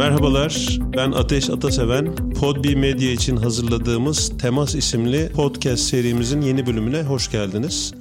Merhabalar, ben Ateş Ataseven. Podbi Medya için hazırladığımız Temas isimli podcast serimizin yeni bölümüne hoş geldiniz.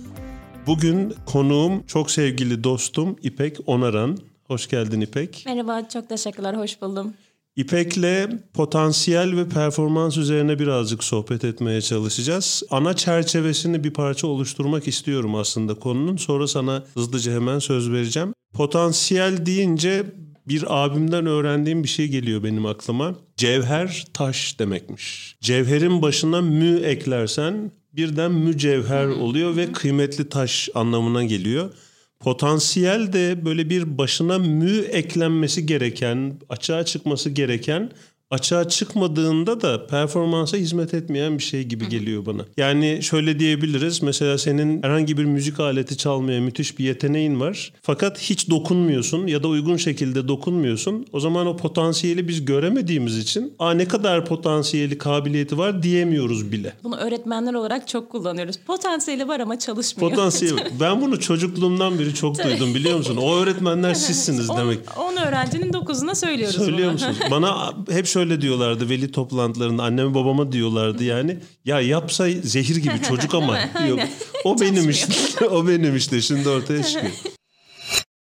Bugün konuğum çok sevgili dostum İpek Onaran. Hoş geldin İpek. Merhaba, çok teşekkürler, hoş buldum. İpek'le potansiyel ve performans üzerine birazcık sohbet etmeye çalışacağız. Ana çerçevesini bir parça oluşturmak istiyorum aslında konunun. Sonra sana hızlıca hemen söz vereceğim. Potansiyel deyince bir abimden öğrendiğim bir şey geliyor benim aklıma. Cevher taş demekmiş. Cevherin başına mü eklersen birden mücevher oluyor ve kıymetli taş anlamına geliyor. Potansiyel de böyle bir başına mü eklenmesi gereken, açığa çıkması gereken açığa çıkmadığında da performansa hizmet etmeyen bir şey gibi geliyor bana. Yani şöyle diyebiliriz. Mesela senin herhangi bir müzik aleti çalmaya müthiş bir yeteneğin var. Fakat hiç dokunmuyorsun ya da uygun şekilde dokunmuyorsun. O zaman o potansiyeli biz göremediğimiz için Aa, ne kadar potansiyeli, kabiliyeti var diyemiyoruz bile. Bunu öğretmenler olarak çok kullanıyoruz. Potansiyeli var ama çalışmıyor. Potansiyel. ben bunu çocukluğumdan beri çok duydum biliyor musun? O öğretmenler sizsiniz demek. 10 öğrencinin 9'una söylüyoruz Söylüyor bunu. musun? Bana hep şöyle diyorlardı veli toplantılarında anneme babama diyorlardı yani ya yapsa zehir gibi çocuk ama yok. O benim işte. o benim işte şimdi ortaya çıkıyor.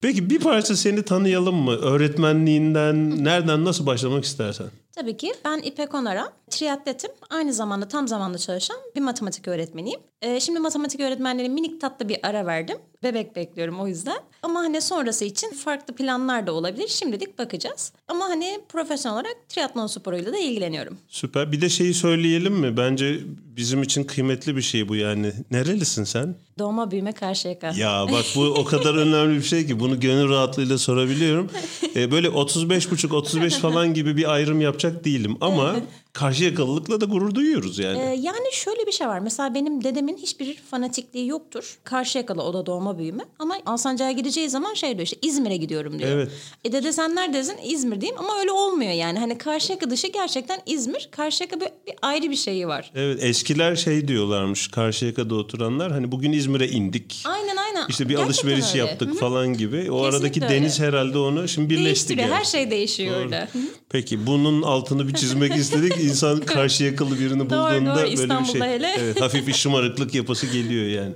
Peki bir parça seni tanıyalım mı? Öğretmenliğinden nereden nasıl başlamak istersen? Tabii ki ben İpek Onara, triatletim. Aynı zamanda tam zamanlı çalışan bir matematik öğretmeniyim. Ee, şimdi matematik öğretmenleri minik tatlı bir ara verdim. Bebek bekliyorum o yüzden. Ama hani sonrası için farklı planlar da olabilir. Şimdilik bakacağız. Ama hani profesyonel olarak triatlon sporuyla da ilgileniyorum. Süper. Bir de şeyi söyleyelim mi? Bence bizim için kıymetli bir şey bu yani. Nerelisin sen? Doğma büyüme Karşıyaka. Ya bak bu o kadar önemli bir şey ki bunu gönül rahatlığıyla sorabiliyorum. Ee, böyle 35,5-35 falan gibi bir ayrım yapacak değilim ama karşı yakalılıkla da gurur duyuyoruz yani. Ee, yani şöyle bir şey var. Mesela benim dedemin hiçbir fanatikliği yoktur. Karşıyakalı o da doğma büyüme. Ama Alsancak'a gideceği zaman şey diyor işte İzmir'e gidiyorum diyor. Evet. E dede sen neredesin? İzmir'deyim ama öyle olmuyor yani. Hani Karşıyaka dışı gerçekten İzmir. Karşıyaka bir, bir ayrı bir şeyi var. Evet eskiler şey diyorlarmış Karşıyaka'da oturanlar hani bugün İzmir'e indik. Aynen aynen. İşte bir Gerçekten alışveriş öyle. yaptık Hı hı. falan gibi. O Kesinlikle aradaki öyle. deniz herhalde onu şimdi birleşti. Değiştiriyor. yani. Her şey değişiyor Doğru. Peki bunun altını bir çizmek istedik. İnsan karşı yakalı birini bulduğunda doğru. böyle bir şey. Hele. Evet, hafif bir şımarıklık yapısı geliyor yani.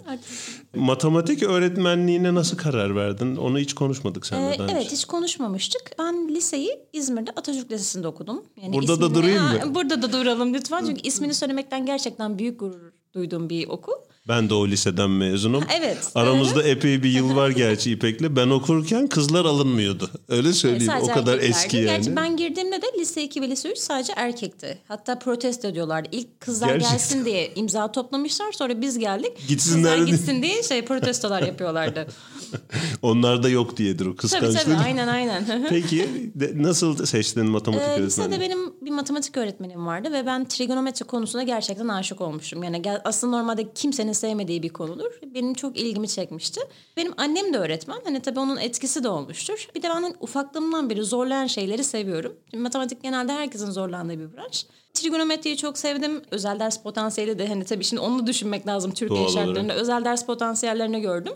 Matematik öğretmenliğine nasıl karar verdin? Onu hiç konuşmadık seninle Ee, daha evet önce. hiç konuşmamıştık. Ben liseyi İzmir'de Atatürk Lisesi'nde okudum. Yani Burada da ismini- durayım mı? Burada da duralım lütfen. Çünkü ismini söylemekten gerçekten büyük gurur duyduğum bir okul. Ben de o liseden mezunum. Evet. Aramızda epey bir yıl var gerçi İpek'le. Ben okurken kızlar alınmıyordu. Öyle söyleyeyim. Sadece o kadar erkeklerdi. eski yani. Gerçi ben girdiğimde de lise 2 ve lise 3 sadece erkekti. Hatta protesto ediyorlardı. İlk kızlar Gerçekten. gelsin diye imza toplamışlar. Sonra biz geldik. Gitsinler Kızlar gitsin diye şey protestolar yapıyorlardı. Onlar da yok diyedir o tabii kıskançlık. tabii aynen aynen. Peki de- nasıl seçtin matematik Ee, öğretmenliğini? lisede benim bir matematik öğretmenim vardı ve ben trigonometri konusuna gerçekten aşık olmuştum. Yani aslında normalde kimsenin sevmediği bir konudur. Benim çok ilgimi çekmişti. Benim annem de öğretmen. Hani tabii onun etkisi de olmuştur. Bir de ben hani ufaklığımdan beri zorlayan şeyleri seviyorum. Şimdi matematik genelde herkesin zorlandığı bir branş. Trigonometriyi çok sevdim. Özel ders potansiyeli de hani tabii şimdi onu düşünmek lazım Türkiye Doğal olarak. şartlarında. Özel ders potansiyellerini gördüm.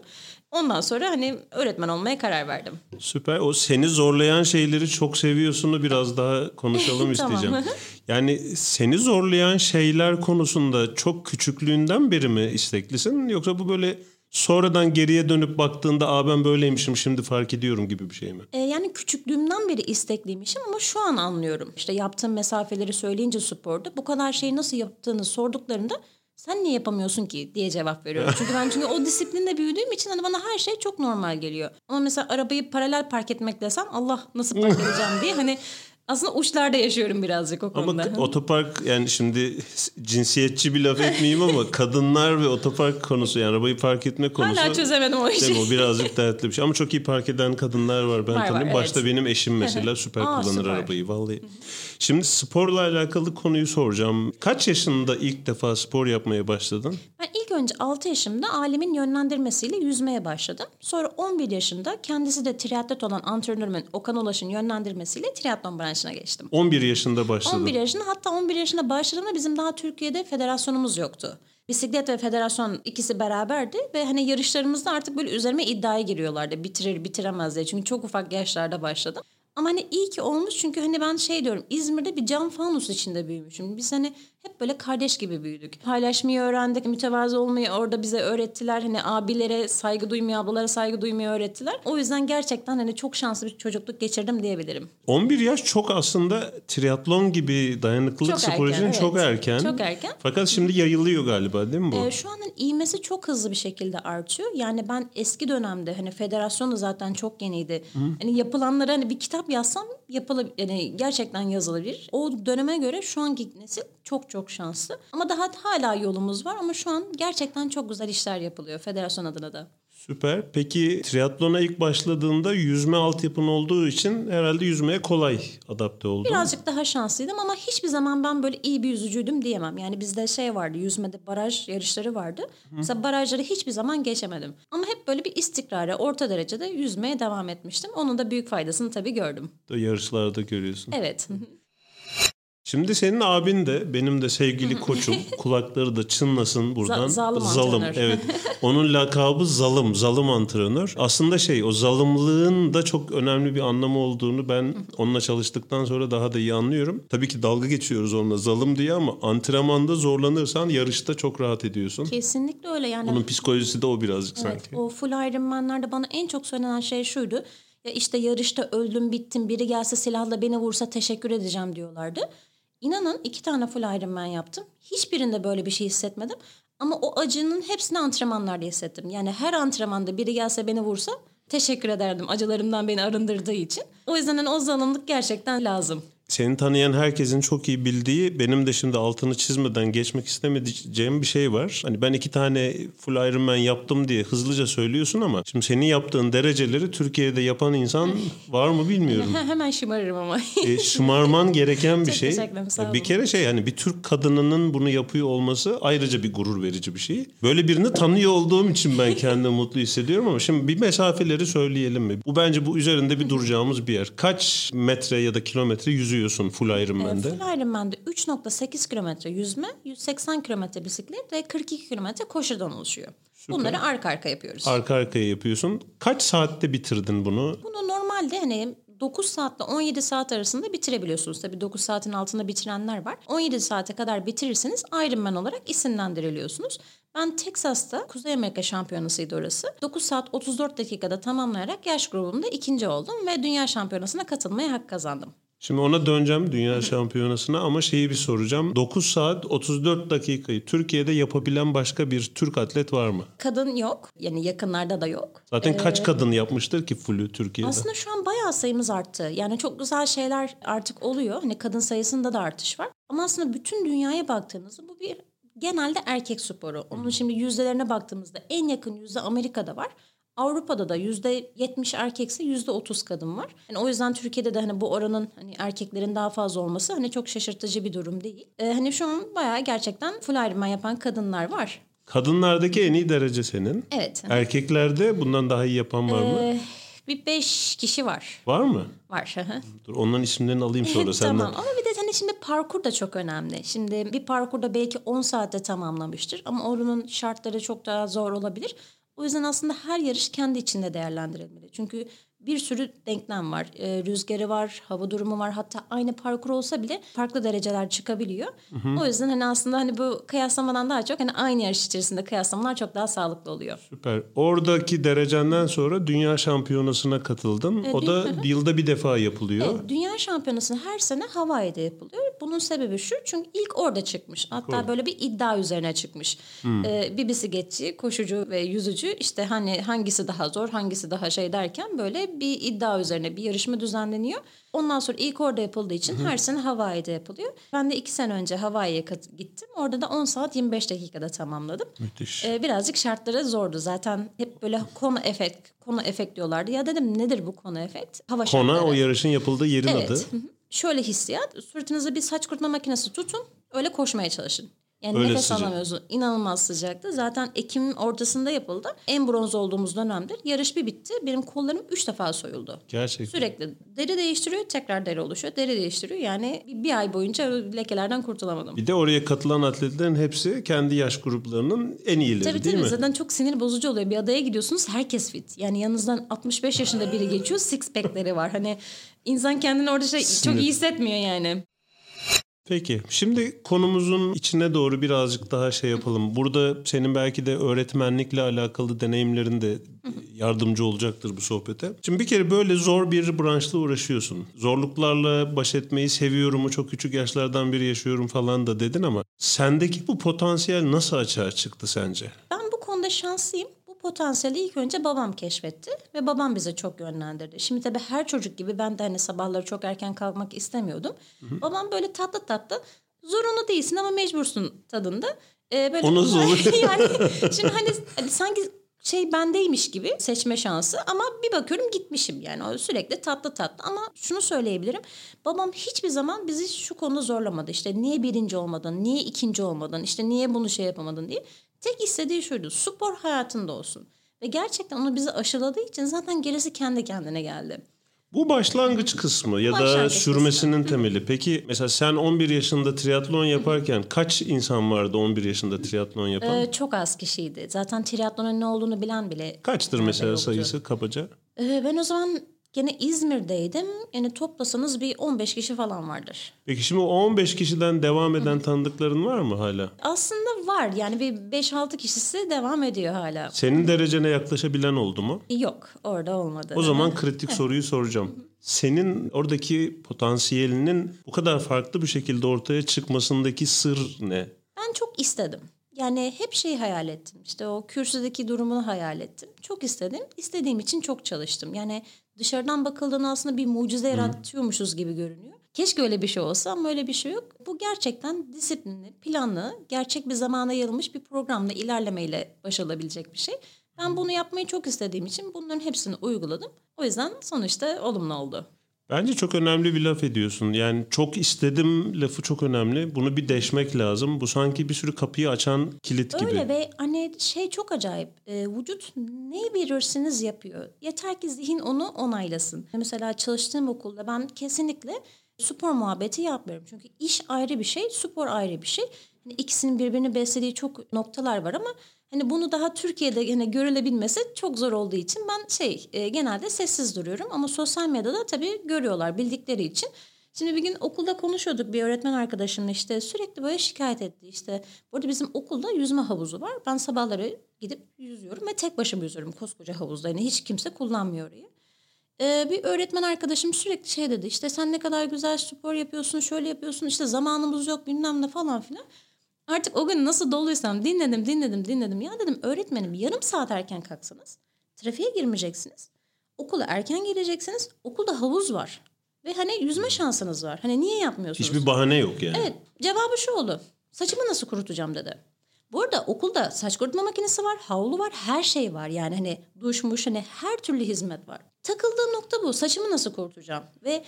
Ondan sonra hani öğretmen olmaya karar verdim. Süper. O seni zorlayan şeyleri çok seviyorsunu biraz daha konuşalım Tamam. isteyeceğim. Yani seni zorlayan şeyler konusunda çok küçüklüğünden beri mi isteklisin yoksa bu böyle sonradan geriye dönüp baktığında aa ben böyleymişim şimdi fark ediyorum gibi bir şey mi? E, yani küçüklüğümden beri istekliymişim ama şu an anlıyorum. İşte yaptığım mesafeleri söyleyince sporda bu kadar şeyi nasıl yaptığını sorduklarında sen niye yapamıyorsun ki diye cevap veriyorum. Çünkü ben çünkü o disiplinde büyüdüğüm için hani bana her şey çok normal geliyor. Ama mesela arabayı paralel park etmek desem Allah nasıl park edeceğim diye hani aslında uçlarda yaşıyorum birazcık o konuda. Ama otopark yani şimdi cinsiyetçi bir laf etmeyeyim ama kadınlar ve otopark konusu yani arabayı park etme konusu. Hala çözemedim o işi. Değil mi? O birazcık dertli bir şey ama çok iyi park eden kadınlar var ben Var, var, tanıyorum. evet. Başta benim eşim mesela süper Aa, kullanır süper. arabayı vallahi. Şimdi sporla alakalı konuyu soracağım. Kaç yaşında ilk defa spor yapmaya başladın? Ben ilk önce 6 yaşımda ailemin yönlendirmesiyle yüzmeye başladım. Sonra 11 yaşında kendisi de triatlet olan antrenörümün Okan Ulaş'ın yönlendirmesiyle triatlon branşına geçtim. 11 yaşında başladın. 11 yaşında hatta 11 yaşında başladığımda bizim daha Türkiye'de federasyonumuz yoktu. Bisiklet ve federasyon ikisi beraberdi ve hani yarışlarımızda artık böyle üzerime iddiaya giriyorlardı. Bitirir bitiremez diye. Çünkü çok ufak yaşlarda başladım. Ama hani iyi ki olmuş çünkü hani ben şey diyorum İzmir'de bir cam fanus içinde büyümüşüm. Biz hani hep böyle kardeş gibi büyüdük. Paylaşmayı öğrendik, mütevazı olmayı orada bize öğrettiler. Hani abilere saygı duymayı, ablalara saygı duymayı öğrettiler. O yüzden gerçekten hani çok şanslı bir çocukluk geçirdim diyebilirim. 11 yaş çok aslında triatlon gibi dayanıklılık Çok spor erken, için evet. çok erken. Çok erken. Fakat şimdi yayılıyor galiba değil mi bu? Ee, şu anın iğmesi çok hızlı bir şekilde artıyor. Yani ben eski dönemde hani federasyon da zaten çok yeniydi. Hani yapılanları hani bir kitap yazsam yapılabilir. Yani gerçekten yazılabilir. O döneme göre şu anki nesil çok çok şanslı. Ama daha hala yolumuz var ama şu an gerçekten çok güzel işler yapılıyor federasyon adına da. Süper. Peki triatlona ilk başladığında yüzme altyapın olduğu için herhalde yüzmeye kolay adapte oldun. Birazcık daha şanslıydım ama hiçbir zaman ben böyle iyi bir yüzücüydüm diyemem. Yani bizde şey vardı yüzmede baraj yarışları vardı. Mesela barajları hiçbir zaman geçemedim. Ama hep böyle bir istikrara orta derecede yüzmeye devam etmiştim. Onun da büyük faydasını tabii gördüm. Yarışlarda görüyorsun. Evet. Şimdi senin abin de benim de sevgili koçum kulakları da çınlasın buradan. Za- zalim antrenör. evet. Onun lakabı zalım, zalım antrenör. Aslında şey o zalımlığın da çok önemli bir anlamı olduğunu ben onunla çalıştıktan sonra daha da iyi anlıyorum. Tabii ki dalga geçiyoruz onunla zalım diye ama antrenmanda zorlanırsan yarışta çok rahat ediyorsun. Kesinlikle öyle yani. Onun psikolojisi de o birazcık Evet, sanki. o full Ironman'lerde bana en çok söylenen şey şuydu. Ya işte yarışta öldüm bittim biri gelse silahla beni vursa teşekkür edeceğim diyorlardı. İnanın iki tane full Ironman yaptım. Hiçbirinde böyle bir şey hissetmedim. Ama o acının hepsini antrenmanlarda hissettim. Yani her antrenmanda biri gelse beni vursa teşekkür ederdim acılarımdan beni arındırdığı için. O yüzden hani o zalimlik gerçekten lazım. Seni tanıyan herkesin çok iyi bildiği benim de şimdi altını çizmeden geçmek istemeyeceğim bir şey var. Hani ben iki tane full Ironman yaptım diye hızlıca söylüyorsun ama şimdi senin yaptığın dereceleri Türkiye'de yapan insan var mı bilmiyorum. Hemen şımarırım ama. e, şımarman gereken bir şey. sağ Bir kere şey hani bir Türk kadınının bunu yapıyor olması ayrıca bir gurur verici bir şey. Böyle birini tanıyor olduğum için ben kendimi mutlu hissediyorum ama şimdi bir mesafeleri söyleyelim mi? Bu bence bu üzerinde bir duracağımız bir yer. Kaç metre ya da kilometre yüzüyorsun full Ironman'de? Full Ironman'de 3.8 kilometre yüzme, 180 kilometre bisiklet ve 42 kilometre koşudan oluşuyor. Bunları arka arka yapıyoruz. Arka arkaya yapıyorsun. Kaç saatte bitirdin bunu? Bunu normalde hani 9 saatle 17 saat arasında bitirebiliyorsunuz. Tabii 9 saatin altında bitirenler var. 17 saate kadar bitirirseniz Ironman olarak isimlendiriliyorsunuz. Ben Texas'ta Kuzey Amerika şampiyonasıydı orası. 9 saat 34 dakikada tamamlayarak yaş grubumda ikinci oldum ve dünya şampiyonasına katılmaya hak kazandım. Şimdi ona döneceğim dünya şampiyonasına ama şeyi bir soracağım. 9 saat 34 dakikayı Türkiye'de yapabilen başka bir Türk atlet var mı? Kadın yok. Yani yakınlarda da yok. Zaten kaç kadın yapmıştır ki fullü Türkiye'de? Aslında şu an bayağı sayımız arttı. Yani çok güzel şeyler artık oluyor. Hani kadın sayısında da artış var. Ama aslında bütün dünyaya baktığınızda bu bir genelde erkek sporu. Onun şimdi yüzdelerine baktığımızda en yakın yüzde Amerika'da var. Avrupa'da da yüzde yetmiş erkekse yüzde otuz kadın var. Yani o yüzden Türkiye'de de hani bu oranın hani erkeklerin daha fazla olması hani çok şaşırtıcı bir durum değil. Ee, hani şu an bayağı gerçekten full Ironman yapan kadınlar var. Kadınlardaki en iyi derece senin. Evet. Erkeklerde bundan daha iyi yapan var mı? Ee, bir beş kişi var. Var mı? Var. Dur onların isimlerini alayım sonra senden. tamam ama bir de hani şimdi parkur da çok önemli. Şimdi bir parkurda belki 10 saatte tamamlamıştır ama oranın şartları çok daha zor olabilir. O yüzden aslında her yarış kendi içinde değerlendirilmeli. Çünkü bir sürü denklem var. Ee, rüzgarı var, hava durumu var. Hatta aynı parkur olsa bile farklı dereceler çıkabiliyor. O yüzden hani aslında hani bu kıyaslamadan daha çok hani aynı yarış içerisinde kıyaslamalar çok daha sağlıklı oluyor. Süper. Oradaki derecenden sonra dünya şampiyonasına katıldın. o da yılda bir defa yapılıyor. Evet, Dünya Şampiyonası her sene Hawaii'de yapılıyor. Bunun sebebi şu çünkü ilk orada çıkmış. Hatta böyle bir iddia üzerine çıkmış. Ee, bir bisikletçi, koşucu ve yüzücü işte hani hangisi daha zor, hangisi daha şey derken böyle bir iddia üzerine bir yarışma düzenleniyor. Ondan sonra ilk orada yapıldığı için her sene Hawaii'de yapılıyor. Ben de iki sene önce Hawaii'ye gittim. Orada da 10 saat 25 dakikada tamamladım. Müthiş. Ee, birazcık şartları zordu. Zaten hep böyle konu efekt, konu efekt diyorlardı. Ya dedim nedir bu konu efekt? Hava Kona şartları. o yarışın yapıldığı yerin Evet. adı. Hı hı. Şöyle hissiyat. Sırtınıza bir saç kurutma makinesi tutun. Öyle koşmaya çalışın. Yani Öyle nefes sıcak. alamıyorsun. İnanılmaz sıcaktı. Zaten Ekim'in ortasında yapıldı. En bronz olduğumuz dönemdir. Yarış bir bitti. Benim kollarım üç defa soyuldu. Gerçekten. Sürekli deri değiştiriyor, tekrar deri oluşuyor, deri değiştiriyor. Yani bir, ay boyunca lekelerden kurtulamadım. Bir de oraya katılan atletlerin hepsi kendi yaş gruplarının en iyileri Tabii değil tabii mi? zaten çok sinir bozucu oluyor. Bir adaya gidiyorsunuz herkes fit. Yani yanınızdan 65 yaşında biri geçiyor six pack'leri var. Hani insan kendini orada şey, çok iyi hissetmiyor yani. Peki şimdi konumuzun içine doğru birazcık daha şey yapalım. Burada senin belki de öğretmenlikle alakalı deneyimlerin de yardımcı olacaktır bu sohbete. Şimdi bir kere böyle zor bir branşla uğraşıyorsun. Zorluklarla baş etmeyi seviyorumu çok küçük yaşlardan beri yaşıyorum falan da dedin ama sendeki bu potansiyel nasıl açığa çıktı sence? Ben bu konuda şanslıyım. Potansiyeli ilk önce babam keşfetti ve babam bize çok yönlendirdi. Şimdi tabii her çocuk gibi ben de hani sabahları çok erken kalkmak istemiyordum. Babam böyle tatlı tatlı zorunlu değilsin ama mecbursun tadında. Ee, böyle O nasıl olur? yani şimdi hani, hani sanki şey bendeymiş gibi seçme şansı ama bir bakıyorum gitmişim yani o sürekli tatlı tatlı ama şunu söyleyebilirim babam hiçbir zaman bizi şu konuda zorlamadı işte niye birinci olmadın niye ikinci olmadın işte niye bunu şey yapamadın diye tek istediği şuydu spor hayatında olsun ve gerçekten onu bize aşıladığı için zaten gerisi kendi kendine geldi. Bu başlangıç kısmı ya da Başlangıç sürmesinin temeli. Peki mesela sen 11 yaşında triatlon yaparken kaç insan vardı 11 yaşında triatlon yapan? Ee, çok az kişiydi zaten triatlonun ne olduğunu bilen bile Kaçtır mesela yoktu. sayısı kabaca? Ee, ben o zaman gene İzmir'deydim yani toplasanız bir 15 kişi falan vardır. Peki şimdi o 15 kişiden devam eden tanıdıkların var mı hala? Aslında var yani bir 5-6 kişisi devam ediyor hala. Senin derecene yaklaşabilen oldu mu? Yok orada olmadı. O zaman kritik soruyu soracağım. Senin oradaki potansiyelinin bu kadar farklı bir şekilde ortaya çıkmasındaki sır ne? Ben çok istedim. Yani hep şeyi hayal ettim. İşte o kürsüdeki durumunu hayal ettim. Çok istedim. İstediğim için çok çalıştım. Yani dışarıdan bakıldığında aslında bir mucize yaratıyormuşuz gibi görünüyor. Keşke öyle bir şey olsa ama öyle bir şey yok. Bu gerçekten disiplinli, planlı, gerçek bir zamana yayılmış bir programla ilerlemeyle başarılabilecek bir şey. Ben bunu yapmayı çok istediğim için bunların hepsini uyguladım. O yüzden sonuçta olumlu oldu. Bence çok önemli bir laf ediyorsun. Yani çok istedim lafı çok önemli. Bunu bir deşmek lazım. Bu sanki bir sürü kapıyı açan kilit gibi. Öyle ve hani şey çok acayip. E, vücut ne verirsiniz yapıyor. Yeter ki zihin onu onaylasın. Mesela çalıştığım okulda ben kesinlikle spor muhabbeti yapmıyorum. Çünkü iş ayrı bir şey, spor ayrı bir şey. Hani ikisinin birbirini beslediği çok noktalar var ama hani bunu daha Türkiye'de yine görülebilmesi çok zor olduğu için ben şey e, genelde sessiz duruyorum ama sosyal medyada tabii görüyorlar bildikleri için. Şimdi bir gün okulda konuşuyorduk bir öğretmen arkadaşımla işte sürekli böyle şikayet etti. İşte burada bizim okulda yüzme havuzu var. Ben sabahları gidip yüzüyorum ve tek başıma yüzüyorum koskoca havuzda. Yani hiç kimse kullanmıyor orayı. Ee, bir öğretmen arkadaşım sürekli şey dedi işte sen ne kadar güzel spor yapıyorsun şöyle yapıyorsun işte zamanımız yok bilmem ne falan filan. Artık o gün nasıl doluysam dinledim dinledim dinledim. Ya dedim öğretmenim yarım saat erken kalksanız trafiğe girmeyeceksiniz. Okula erken geleceksiniz. Okulda havuz var. Ve hani yüzme şansınız var. Hani niye yapmıyorsunuz? Hiçbir bahane yok yani. Evet cevabı şu oldu. Saçımı nasıl kurutacağım dedi. Bu arada okulda saç kurutma makinesi var, havlu var, her şey var. Yani hani duş muş hani her türlü hizmet var. Takıldığım nokta bu. Saçımı nasıl kurutacağım? Ve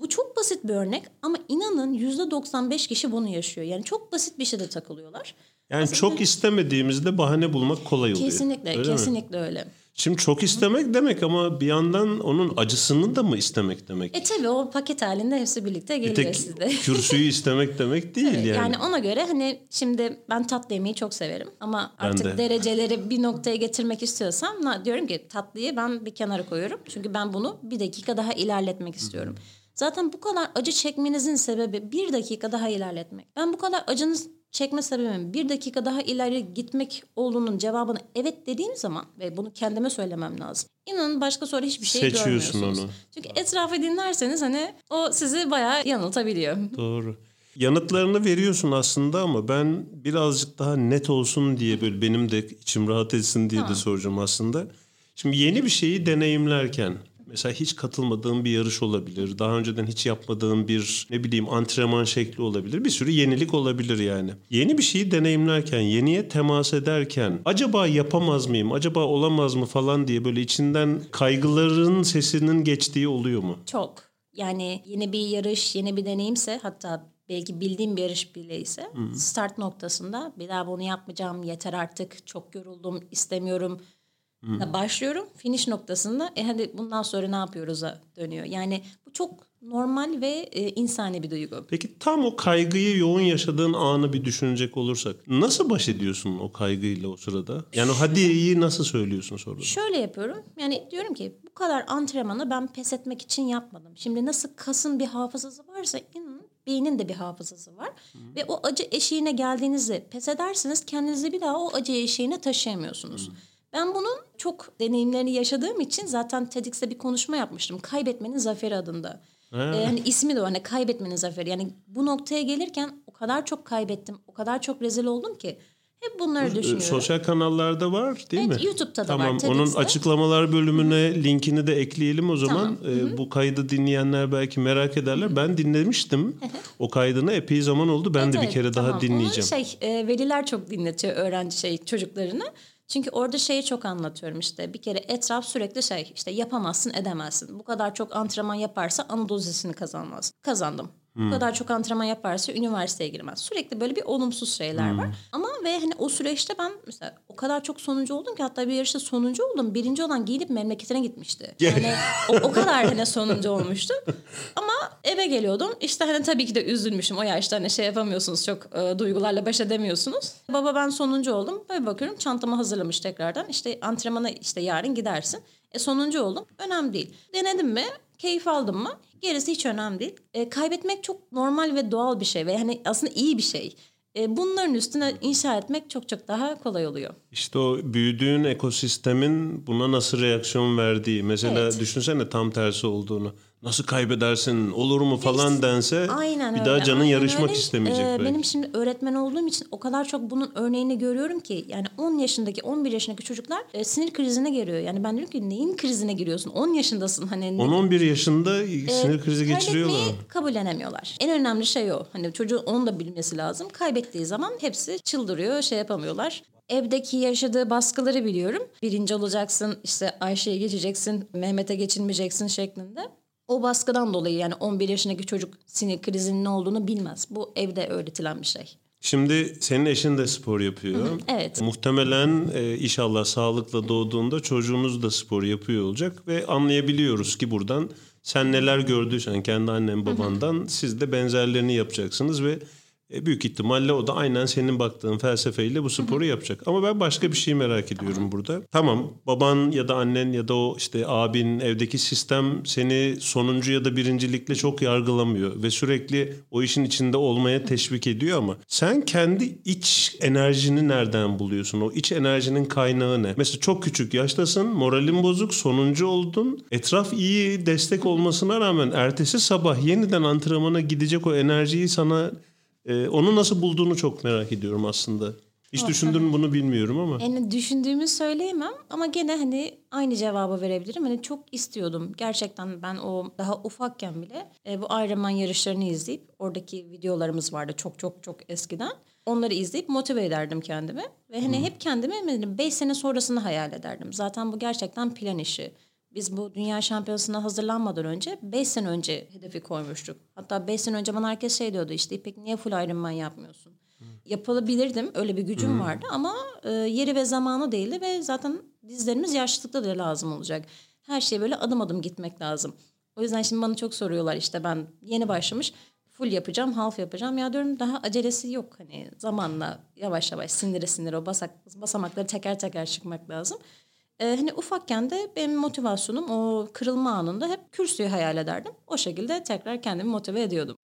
bu çok basit bir örnek ama inanın %95 kişi bunu yaşıyor. Yani çok basit bir şeyde takılıyorlar. Yani çok istemediğimizde bahane bulmak kolay oluyor. Kesinlikle, Öyle mi? kesinlikle öyle. Şimdi çok istemek demek ama bir yandan onun acısını da mı istemek demek? E tabii o paket halinde hepsi birlikte bir geliyor tek sizde. kürsüyü istemek demek değil yani. Yani ona göre hani şimdi ben tatlı yemeyi çok severim ama Ben artık de. dereceleri bir noktaya getirmek istiyorsam diyorum ki tatlıyı ben bir kenara koyuyorum. Çünkü ben bunu bir dakika daha ilerletmek istiyorum. Zaten bu kadar acı çekmenizin sebebi bir dakika daha ilerletmek. Ben bu kadar acınız çekme sebebim bir dakika daha ileri gitmek olduğunun cevabını evet dediğim zaman ve bunu kendime söylemem lazım. İnanın başka sonra hiçbir şey Seçiyorsun görmüyorsunuz. onu. Çünkü etrafı dinlerseniz hani o sizi bayağı yanıltabiliyor. Doğru. Yanıtlarını veriyorsun aslında ama ben birazcık daha net olsun diye böyle benim de içim rahat etsin diye de soracağım aslında. Şimdi yeni bir şeyi deneyimlerken mesela hiç katılmadığım bir yarış olabilir. Daha önceden hiç yapmadığım bir ne bileyim antrenman şekli olabilir. Bir sürü yenilik olabilir yani. Yeni bir şeyi deneyimlerken, yeniye temas ederken acaba yapamaz mıyım, acaba olamaz mı falan diye böyle içinden kaygıların sesinin geçtiği oluyor mu? Çok. Yani yeni bir yarış, yeni bir deneyimse hatta belki bildiğim bir yarış bile ise start noktasında bir daha bunu yapmayacağım yeter artık çok yoruldum istemiyorum da başlıyorum finish noktasında e hadi bundan sonra ne yapıyoruz'a dönüyor. Yani bu çok normal ve e, insani bir duygu. Peki tam o kaygıyı yoğun yaşadığın anı bir düşünecek olursak nasıl baş ediyorsun o kaygıyla o sırada? Yani hadi iyi nasıl söylüyorsun sonra? Şöyle yapıyorum. Yani diyorum ki bu kadar antrenmanı ben pes etmek için yapmadım. Şimdi nasıl kasın bir hafızası varsa inanın beynin de bir hafızası var. Ve o acı eşiğine geldiğinizde pes ederseniz kendinizi bir daha o acı eşiğine taşıyamıyorsunuz. Ben bunun çok deneyimlerini yaşadığım için zaten TEDx'te bir konuşma yapmıştım. Kaybetmenin zaferi adında. Ee, hani ismi de o hani kaybetmenin zaferi. Yani bu noktaya gelirken o kadar çok kaybettim, o kadar çok rezil oldum ki hep bunları düşünüyorum. Sosyal kanallarda var değil Evet, mi? YouTube'da da tamam, var, Onun TEDx'te. açıklamalar bölümüne linkini de ekleyelim o zaman. Ee, bu kaydı dinleyenler belki merak ederler. Ben dinlemiştim. o kaydını epey zaman oldu. Ben de bir Evet, kere daha tamam. dinleyeceğim. Onu şey e, veliler çok dinletiyor öğrenci şey çocuklarını. Çünkü orada şeyi çok anlatıyorum işte bir kere etraf sürekli şey işte yapamazsın edemezsin. Bu kadar çok antrenman yaparsa Anadolu Lisesi'ni kazanmaz. Kazandım. Bu kadar çok antrenman yaparsa üniversiteye girmez. Sürekli böyle bir olumsuz şeyler var. Ama ve hani o süreçte ben mesela o kadar çok sonuncu oldum ki hatta bir yarışta sonuncu oldum. Birinci olan giyinip memleketine gitmişti. Yani o, o kadar hani sonuncu olmuştu. Ama eve geliyordum. İşte hani tabii ki de üzülmüşüm. O yaşta hani şey yapamıyorsunuz çok e, duygularla baş edemiyorsunuz. Baba ben sonuncu oldum. Böyle bakıyorum çantamı hazırlamış tekrardan. İşte antrenmana işte yarın gidersin. E sonuncu oldum. Önemli değil. Denedim mi? Keyif aldım mı? Gerisi hiç önemli değil. E, kaybetmek çok normal ve doğal bir şey ve hani aslında iyi bir şey. E, bunların üstüne inşa etmek çok çok daha kolay oluyor. İşte o büyüdüğün ekosistemin buna nasıl reaksiyon verdiği. Mesela Evet. düşünsene tam tersi olduğunu. Nasıl kaybedersin olur mu falan dense Aynen bir öyle. daha canın aynen yarışmak öyle. istemeyecek Ee, belki. benim şimdi öğretmen olduğum için o kadar çok bunun örneğini görüyorum ki yani 10 yaşındaki 11 yaşındaki çocuklar e, sinir krizine giriyor. Yani ben diyorum ki neyin krizine giriyorsun? 10 yaşındasın hani. ne- 10-11 yaşında Ee, sinir krizi geçiriyorlar. Kabullenemiyorlar. En önemli şey o. Hani çocuğun onu da bilmesi lazım. Kaybettiği zaman hepsi çıldırıyor, şey yapamıyorlar. Evdeki yaşadığı baskıları biliyorum. Birinci olacaksın, işte Ayşe'ye geçeceksin, Mehmet'e geçilmeyeceksin şeklinde. O baskıdan dolayı yani 11 yaşındaki çocuk sinir krizinin ne olduğunu bilmez. Bu evde öğretilen bir şey. Şimdi senin eşin de spor yapıyor. evet. Muhtemelen e, inşallah sağlıkla doğduğunda çocuğunuz da spor yapıyor olacak ve anlayabiliyoruz ki buradan sen neler gördüysen kendi annen babandan siz de benzerlerini yapacaksınız ve e, büyük ihtimalle o da aynen senin baktığın felsefeyle bu sporu yapacak. Ama ben başka bir şey merak ediyorum burada. Tamam baban ya da annen ya da o işte abin evdeki sistem seni sonuncu ya da birincilikle çok yargılamıyor ve sürekli o işin içinde olmaya teşvik ediyor ama sen kendi iç enerjini nereden buluyorsun? O iç enerjinin kaynağı ne? Mesela çok küçük yaştasın, moralin bozuk, sonuncu oldun. Etraf iyi destek olmasına rağmen ertesi sabah yeniden antrenmana gidecek o enerjiyi sana ee, onu nasıl bulduğunu çok merak ediyorum aslında. Hiç düşündün mü bunu bilmiyorum ama. Yani düşündüğümü söyleyemem ama gene hani aynı cevabı verebilirim. Hani çok istiyordum. Gerçekten ben o daha ufakken bile e, bu Ironman yarışlarını izleyip oradaki videolarımız vardı çok çok çok eskiden. Onları izleyip motive ederdim kendimi. Ve hani hep kendimi 5 sene sonrasını hayal ederdim. Zaten bu gerçekten plan işi. Biz bu dünya şampiyonasına hazırlanmadan önce 5 sene önce hedefi koymuştuk. Hatta 5 sene önce bana herkes şey diyordu işte İpek niye full Ironman yapmıyorsun? Yapılabilirdim öyle bir gücüm vardı ama e, yeri ve zamanı değildi ve zaten dizlerimiz yaşlılıkta da lazım olacak. Her şeye böyle adım adım gitmek lazım. O yüzden şimdi bana çok soruyorlar işte ben yeni başlamış full yapacağım, half yapacağım. Ya diyorum daha acelesi yok. Hani zamanla yavaş yavaş sindire sindire o basak, basamakları teker teker çıkmak lazım. Ee, hani ufakken de benim motivasyonum o kırılma anında hep kürsüyü hayal ederdim. O şekilde tekrar kendimi motive ediyordum.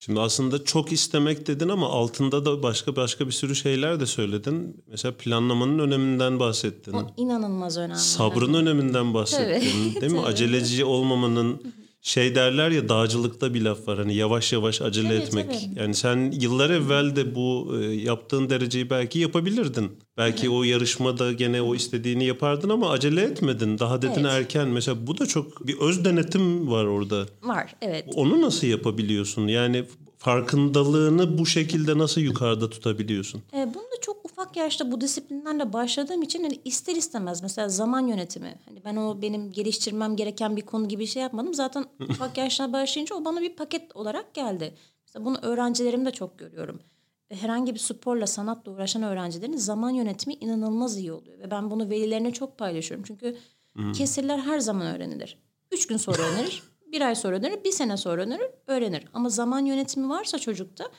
Şimdi aslında çok istemek dedin ama altında da başka başka bir sürü şeyler de söyledin. Mesela planlamanın öneminden bahsettin. O inanılmaz önemli. Sabrın öneminden bahsettin. Tabii, Değil mi? tabii. Aceleci olmamanın şey derler ya dağcılıkta bir laf var. Hani yavaş yavaş acele Tabii, etmek. tabii. Yani sen yıllar evvel de bu e, yaptığın dereceyi belki yapabilirdin. Belki o yarışmada gene o istediğini yapardın ama acele etmedin. Daha dedin Evet. erken. Mesela bu da çok bir öz denetim var orada. Var evet. Onu nasıl yapabiliyorsun? Yani farkındalığını bu şekilde nasıl yukarıda tutabiliyorsun? E, bunu çok ufak yaşta bu disiplinlerle başladığım için hani ister istemez mesela zaman yönetimi. Hani ben o benim geliştirmem gereken bir konu gibi şey yapmadım. Zaten ufak yaşta başlayınca o bana bir paket olarak geldi. Mesela bunu öğrencilerimde çok görüyorum. Herhangi bir sporla, sanatla uğraşan öğrencilerin zaman yönetimi inanılmaz iyi oluyor. Ve ben bunu velilerine çok paylaşıyorum. Çünkü kesirler her zaman öğrenilir. Üç gün sonra öğrenir, bir ay sonra öğrenir, bir sene sonra öğrenir, öğrenir. Ama zaman yönetimi varsa çocukta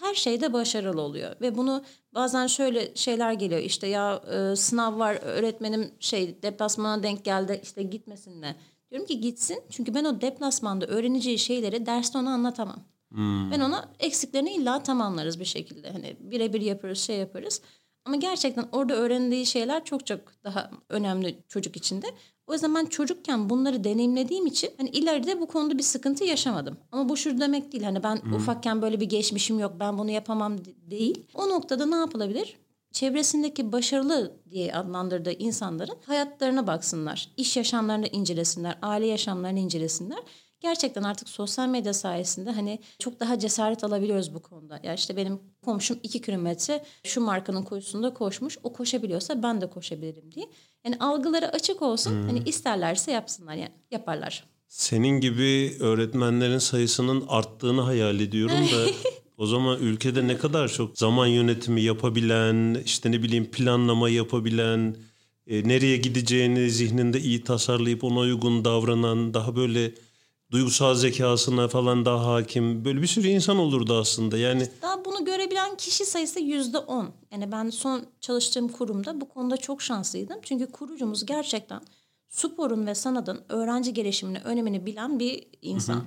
her şeyde başarılı oluyor. Ve bunu bazen şöyle şeyler geliyor. İşte ya e, sınav var, öğretmenim şey deplasmana denk geldi, işte gitmesinle. Diyorum ki gitsin. Çünkü ben o deplasmanda öğreneceği şeyleri derste ona anlatamam. Hmm. Ben ona eksiklerini illa tamamlarız bir şekilde. Hani birebir yaparız, şey yaparız. Ama gerçekten orada öğrendiği şeyler çok çok daha önemli çocuk içinde. O yüzden ben çocukken bunları deneyimlediğim için hani ileride bu konuda bir sıkıntı yaşamadım. Ama bu şu demek değil. Hani ben hmm. ufakken böyle bir geçmişim yok ben bunu yapamam değil. O noktada ne yapılabilir? çevresindeki başarılı diye adlandırdığı insanların hayatlarına baksınlar. iş yaşamlarını incelesinler, aile yaşamlarını incelesinler. Gerçekten artık sosyal medya sayesinde hani çok daha cesaret alabiliyoruz bu konuda. Ya işte benim komşum iki kilometre şu markanın koşusunda koşmuş. O koşabiliyorsa ben de koşabilirim diye. Yani algıları açık olsun. Hmm. Hani isterlerse yapsınlar yani yaparlar. Senin gibi öğretmenlerin sayısının arttığını hayal ediyorum da O zaman ülkede ne kadar çok zaman yönetimi yapabilen, işte ne bileyim planlama yapabilen, e, nereye gideceğini zihninde iyi tasarlayıp ona uygun davranan, daha böyle duygusal zekasına falan daha hakim böyle bir sürü insan olurdu aslında. Yani daha bunu görebilen kişi sayısı yüzde on. Yani ben son çalıştığım kurumda bu konuda çok şanslıydım. Çünkü kurucumuz gerçekten sporun ve sanatın öğrenci gelişimini önemini bilen bir insan. Hı hı.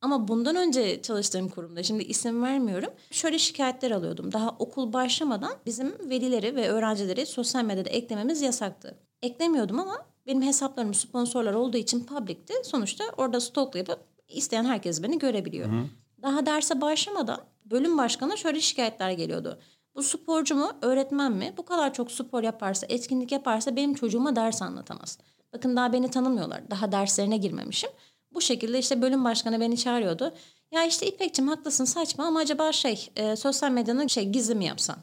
Ama bundan önce çalıştığım kurumda şimdi isim vermiyorum. Şöyle şikayetler alıyordum. Daha okul başlamadan bizim velileri ve öğrencileri sosyal medyada eklememiz yasaktı. Eklemiyordum ama benim hesaplarım sponsorlar olduğu için public'ti. Sonuçta orada stokla yapıp isteyen herkes beni görebiliyor. Hı. Daha derse başlamadan bölüm başkanı şöyle şikayetler geliyordu. Bu sporcu mu, öğretmen mi? Bu kadar çok spor yaparsa, etkinlik yaparsa benim çocuğuma ders anlatamaz. Bakın daha beni tanımıyorlar. Daha derslerine girmemişim. Bu şekilde işte bölüm başkanı beni çağırıyordu. Ya işte İpek'cim haklısın saçma ama acaba şey e, sosyal medyanın şey gizli mi yapsan?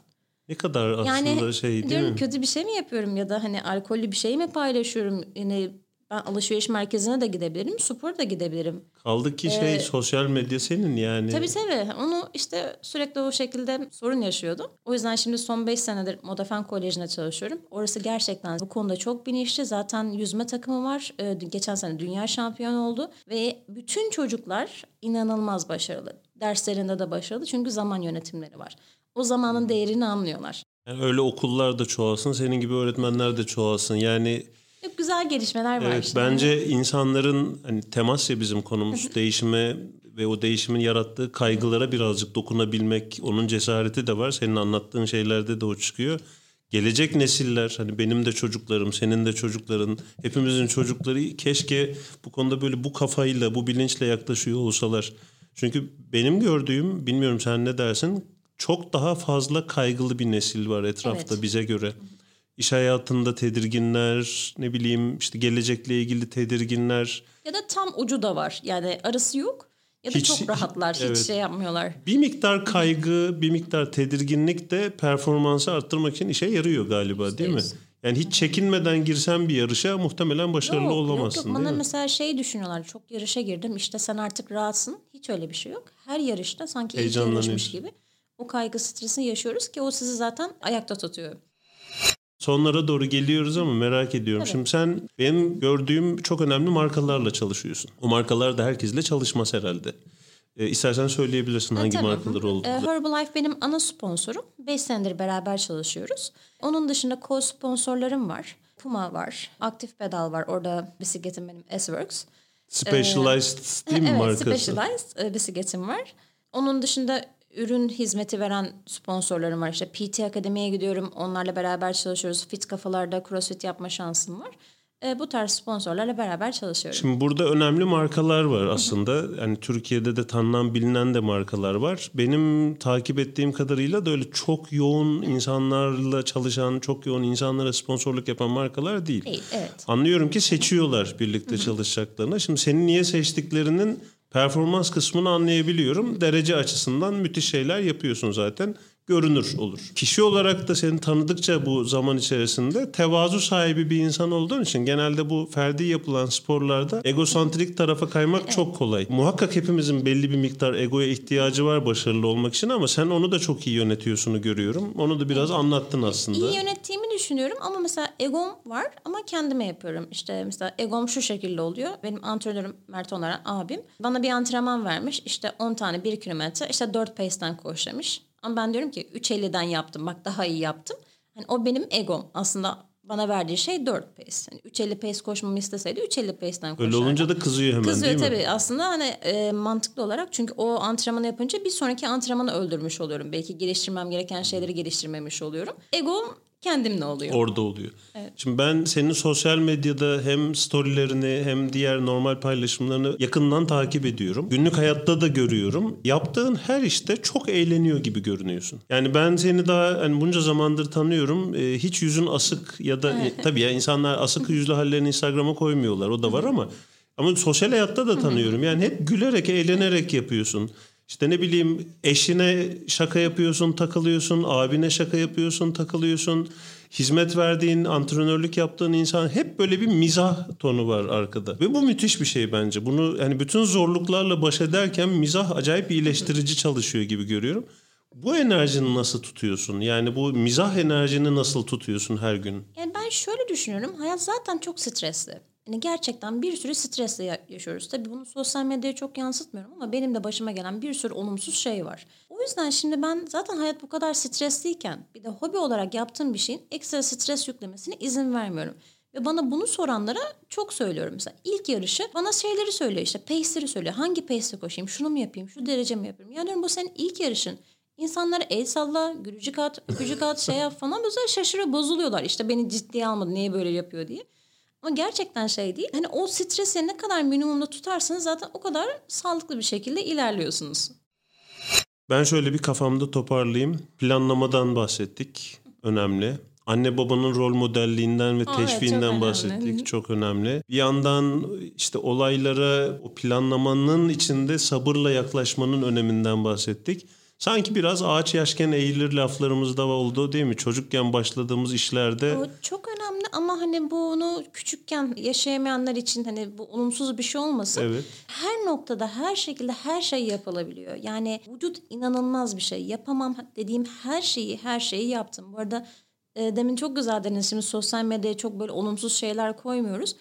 Ne kadar aslında yani, şey değil diyorum, mi? Kötü bir şey mi yapıyorum ya da hani alkollü bir şey mi paylaşıyorum? Yine ben alışveriş merkezine de gidebilirim, spor da gidebilirim. Kaldı ki şey ee, sosyal medya senin yani. Tabii tabii. Onu işte sürekli o şekilde sorun yaşıyordum. O yüzden şimdi son 5 senedir Modafen Koleji'nde çalışıyorum. Orası gerçekten bu konuda çok bilinçli. Zaten yüzme takımı var. Ee, geçen sene dünya şampiyonu oldu. Ve bütün çocuklar inanılmaz başarılı. Derslerinde de başarılı çünkü zaman yönetimleri var. O zamanın değerini anlıyorlar. Yani öyle okullar da çoğalsın, senin gibi öğretmenler de çoğalsın. Yani çok güzel gelişmeler var evet, işte. Bence insanların hani temas ya bizim konumuz değişime ve o değişimin yarattığı kaygılara birazcık dokunabilmek, onun cesareti de var. Senin anlattığın şeylerde de o çıkıyor. Gelecek nesiller hani benim de çocuklarım, senin de çocukların, hepimizin çocukları keşke bu konuda böyle bu kafayla, bu bilinçle yaklaşıyor olsalar. Çünkü benim gördüğüm, bilmiyorum sen ne dersin, çok daha fazla kaygılı bir nesil var etrafta evet. bize göre. İş hayatında tedirginler, ne bileyim işte gelecekle ilgili tedirginler. Ya da tam ucu da var. Yani arası yok. Ya da hiç, çok rahatlar, hiç evet. şey yapmıyorlar. Bir miktar kaygı, bir miktar tedirginlik de performansı arttırmak için işe yarıyor galiba değil mi? Yani hiç çekinmeden girsen bir yarışa muhtemelen başarılı yok, olamazsın yok, yok. Bana mesela şey düşünüyorlar. Çok yarışa girdim işte sen artık rahatsın. Hiç öyle bir şey yok. Her yarışta sanki ilk yarışmış gibi o kaygı stresini yaşıyoruz ki o sizi zaten ayakta tutuyor. Sonlara doğru geliyoruz ama merak ediyorum. Tabii. Şimdi sen benim gördüğüm çok önemli markalarla çalışıyorsun. O markalar da herkesle çalışmaz herhalde. E, istersen söyleyebilirsin hangi tabii. markalar. E, Herbalife benim ana sponsorum. 5 senedir beraber çalışıyoruz. Onun dışında co-sponsorlarım var. Puma var. Aktif Pedal var. Orada bisikletim benim S-Works. Specialized ee, değil mi evet, markası? Evet Specialized bisikletim var. Onun dışında ürün hizmeti veren sponsorlarım var. İşte PT Akademi'ye gidiyorum. Onlarla beraber çalışıyoruz. Fit kafalarda crossfit yapma şansım var. E, bu tarz sponsorlarla beraber çalışıyorum. Şimdi burada önemli markalar var aslında. Yani Türkiye'de de tanınan bilinen de markalar var. Benim takip ettiğim kadarıyla da öyle çok yoğun insanlarla çalışan, çok yoğun insanlara sponsorluk yapan markalar değil. Değil, evet. Anlıyorum ki seçiyorlar birlikte çalışacaklarına. Şimdi seni niye seçtiklerinin performans kısmını anlayabiliyorum. Derece açısından müthiş şeyler yapıyorsun zaten. görünür olur. Kişi olarak da seni tanıdıkça bu zaman içerisinde tevazu sahibi bir insan olduğun için genelde bu ferdi yapılan sporlarda egosantrik tarafa kaymak çok kolay. Muhakkak hepimizin belli bir miktar egoya ihtiyacı var başarılı olmak için ama sen onu da çok iyi yönetiyorsunu görüyorum. Onu da biraz anlattın aslında. İyi yönettiğimi düşünüyorum ama mesela egom var ama kendime yapıyorum. İşte mesela egom şu şekilde oluyor. Benim antrenörüm Mert Onaran abim bana bir antrenman vermiş. İşte 10 tane 1 kilometre işte 4 pace'den koş demiş. Ama ben diyorum ki 3.50'den yaptım bak daha iyi yaptım. Hani o benim egom. Aslında bana verdiği şey 4 pace. Yani 3.50 pace koşmamı isteseydi 3.50 pace'den koşardı. Öyle olunca da kızıyor hemen kızıyor, değil mi? Kızıyor tabii aslında hani e, mantıklı olarak. Çünkü o antrenmanı yapınca bir sonraki antrenmanı öldürmüş oluyorum. Belki geliştirmem gereken şeyleri geliştirmemiş oluyorum. Egom kendimle oluyor. Orada oluyor. Evet. Şimdi ben senin sosyal medyada hem storylerini hem diğer normal paylaşımlarını yakından takip ediyorum. Günlük hayatta da görüyorum. Yaptığın her işte çok eğleniyor gibi görünüyorsun. Yani ben seni daha hani bunca zamandır tanıyorum. Ee, hiç yüzün asık ya da e, tabii ya insanlar asık yüzlü hallerini Instagram'a koymuyorlar. O da var ama ama sosyal hayatta da tanıyorum. Yani hep gülerek, eğlenerek yapıyorsun. İşte ne bileyim eşine şaka yapıyorsun, takılıyorsun, abine şaka yapıyorsun, takılıyorsun. Hizmet verdiğin, antrenörlük yaptığın insan hep böyle bir mizah tonu var arkada. Ve bu müthiş bir şey bence. Bunu yani bütün zorluklarla baş ederken mizah acayip iyileştirici çalışıyor gibi görüyorum. Bu enerjini nasıl tutuyorsun? Yani bu mizah enerjini nasıl tutuyorsun her gün? Yani ben şöyle düşünüyorum. Hayat zaten çok stresli. Yani gerçekten bir sürü stresle yaşıyoruz. Tabii bunu sosyal medyaya çok yansıtmıyorum ama benim de başıma gelen bir sürü olumsuz şey var. O yüzden şimdi ben zaten hayat bu kadar stresliyken bir de hobi olarak yaptığım bir şeyin ekstra stres yüklemesine izin vermiyorum. Ve bana bunu soranlara çok söylüyorum. Mesela ilk yarışı bana şeyleri söylüyor işte pace'leri söylüyor. Hangi pace'le koşayım, şunu mu yapayım, şu derece mi yapayım? Yani bu senin ilk yarışın. İnsanlara el salla, gülücük at, öpücük at, şey yap falan böyle şaşırıyor, bozuluyorlar. İşte beni ciddiye almadı, niye böyle yapıyor diye. Ama gerçekten şey değil. Hani o stresi ne kadar minimumda tutarsanız zaten o kadar sağlıklı bir şekilde ilerliyorsunuz. Ben şöyle bir kafamda toparlayayım. Planlamadan bahsettik. Önemli. Anne babanın rol modelliğinden ve Aa, teşviğinden evet, bahsettik. Önemli. Çok önemli. Bir yandan işte olaylara o planlamanın içinde sabırla yaklaşmanın öneminden bahsettik. Sanki biraz ağaç yaşken eğilir laflarımızda oldu değil mi? Çocukken başladığımız işlerde. O çok önemli ama hani bunu küçükken yaşayamayanlar için hani bu olumsuz bir şey olmasın. Evet. Her noktada her şekilde her şey yapılabiliyor. Yani vücut inanılmaz bir şey. Yapamam dediğim her şeyi her şeyi yaptım. Bu arada e, demin çok güzel dediniz. Şimdi sosyal medyaya çok böyle olumsuz şeyler koymuyoruz.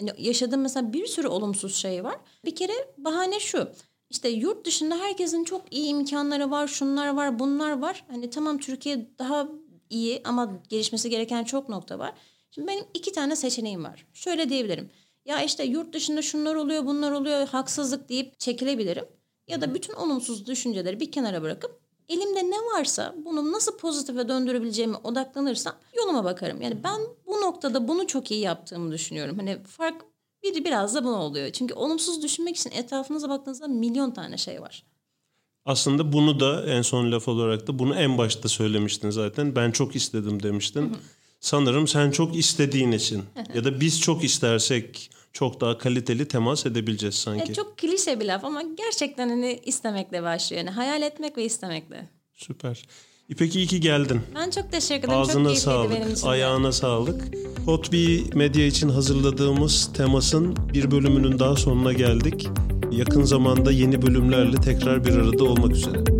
Yani yaşadığım mesela bir sürü olumsuz şey var. Bir kere bahane şu. İşte yurt dışında herkesin çok iyi imkanları var, şunlar var, bunlar var. Hani tamam Türkiye daha iyi ama gelişmesi gereken çok nokta var. Şimdi benim iki tane seçeneğim var. Şöyle diyebilirim. Ya işte yurt dışında şunlar oluyor, bunlar oluyor, haksızlık deyip çekilebilirim. Ya da bütün olumsuz düşünceleri bir kenara bırakıp elimde ne varsa bunu nasıl pozitife döndürebileceğime odaklanırsam yoluma bakarım. Yani ben bu noktada bunu çok iyi yaptığımı düşünüyorum. Hani fark biri biraz da bunu oluyor. Çünkü olumsuz düşünmek için etrafınıza baktığınızda milyon tane şey var. Aslında bunu da en son laf olarak da bunu en başta söylemiştin zaten. Ben çok istedim demiştin. Sanırım sen çok istediğin için ya da biz çok istersek çok daha kaliteli temas edebileceğiz sanki. E, çok klişe bir laf ama gerçekten hani istemekle başlıyor. Yani hayal etmek ve istemekle. Süper. İpek iyi ki geldin. Ben çok teşekkür ederim. Ağzına çok sağlık, benim için. Ayağına sağlık. Hotbee Medya için hazırladığımız temasın bir bölümünün daha sonuna geldik. Yakın zamanda yeni bölümlerle tekrar bir arada olmak üzere.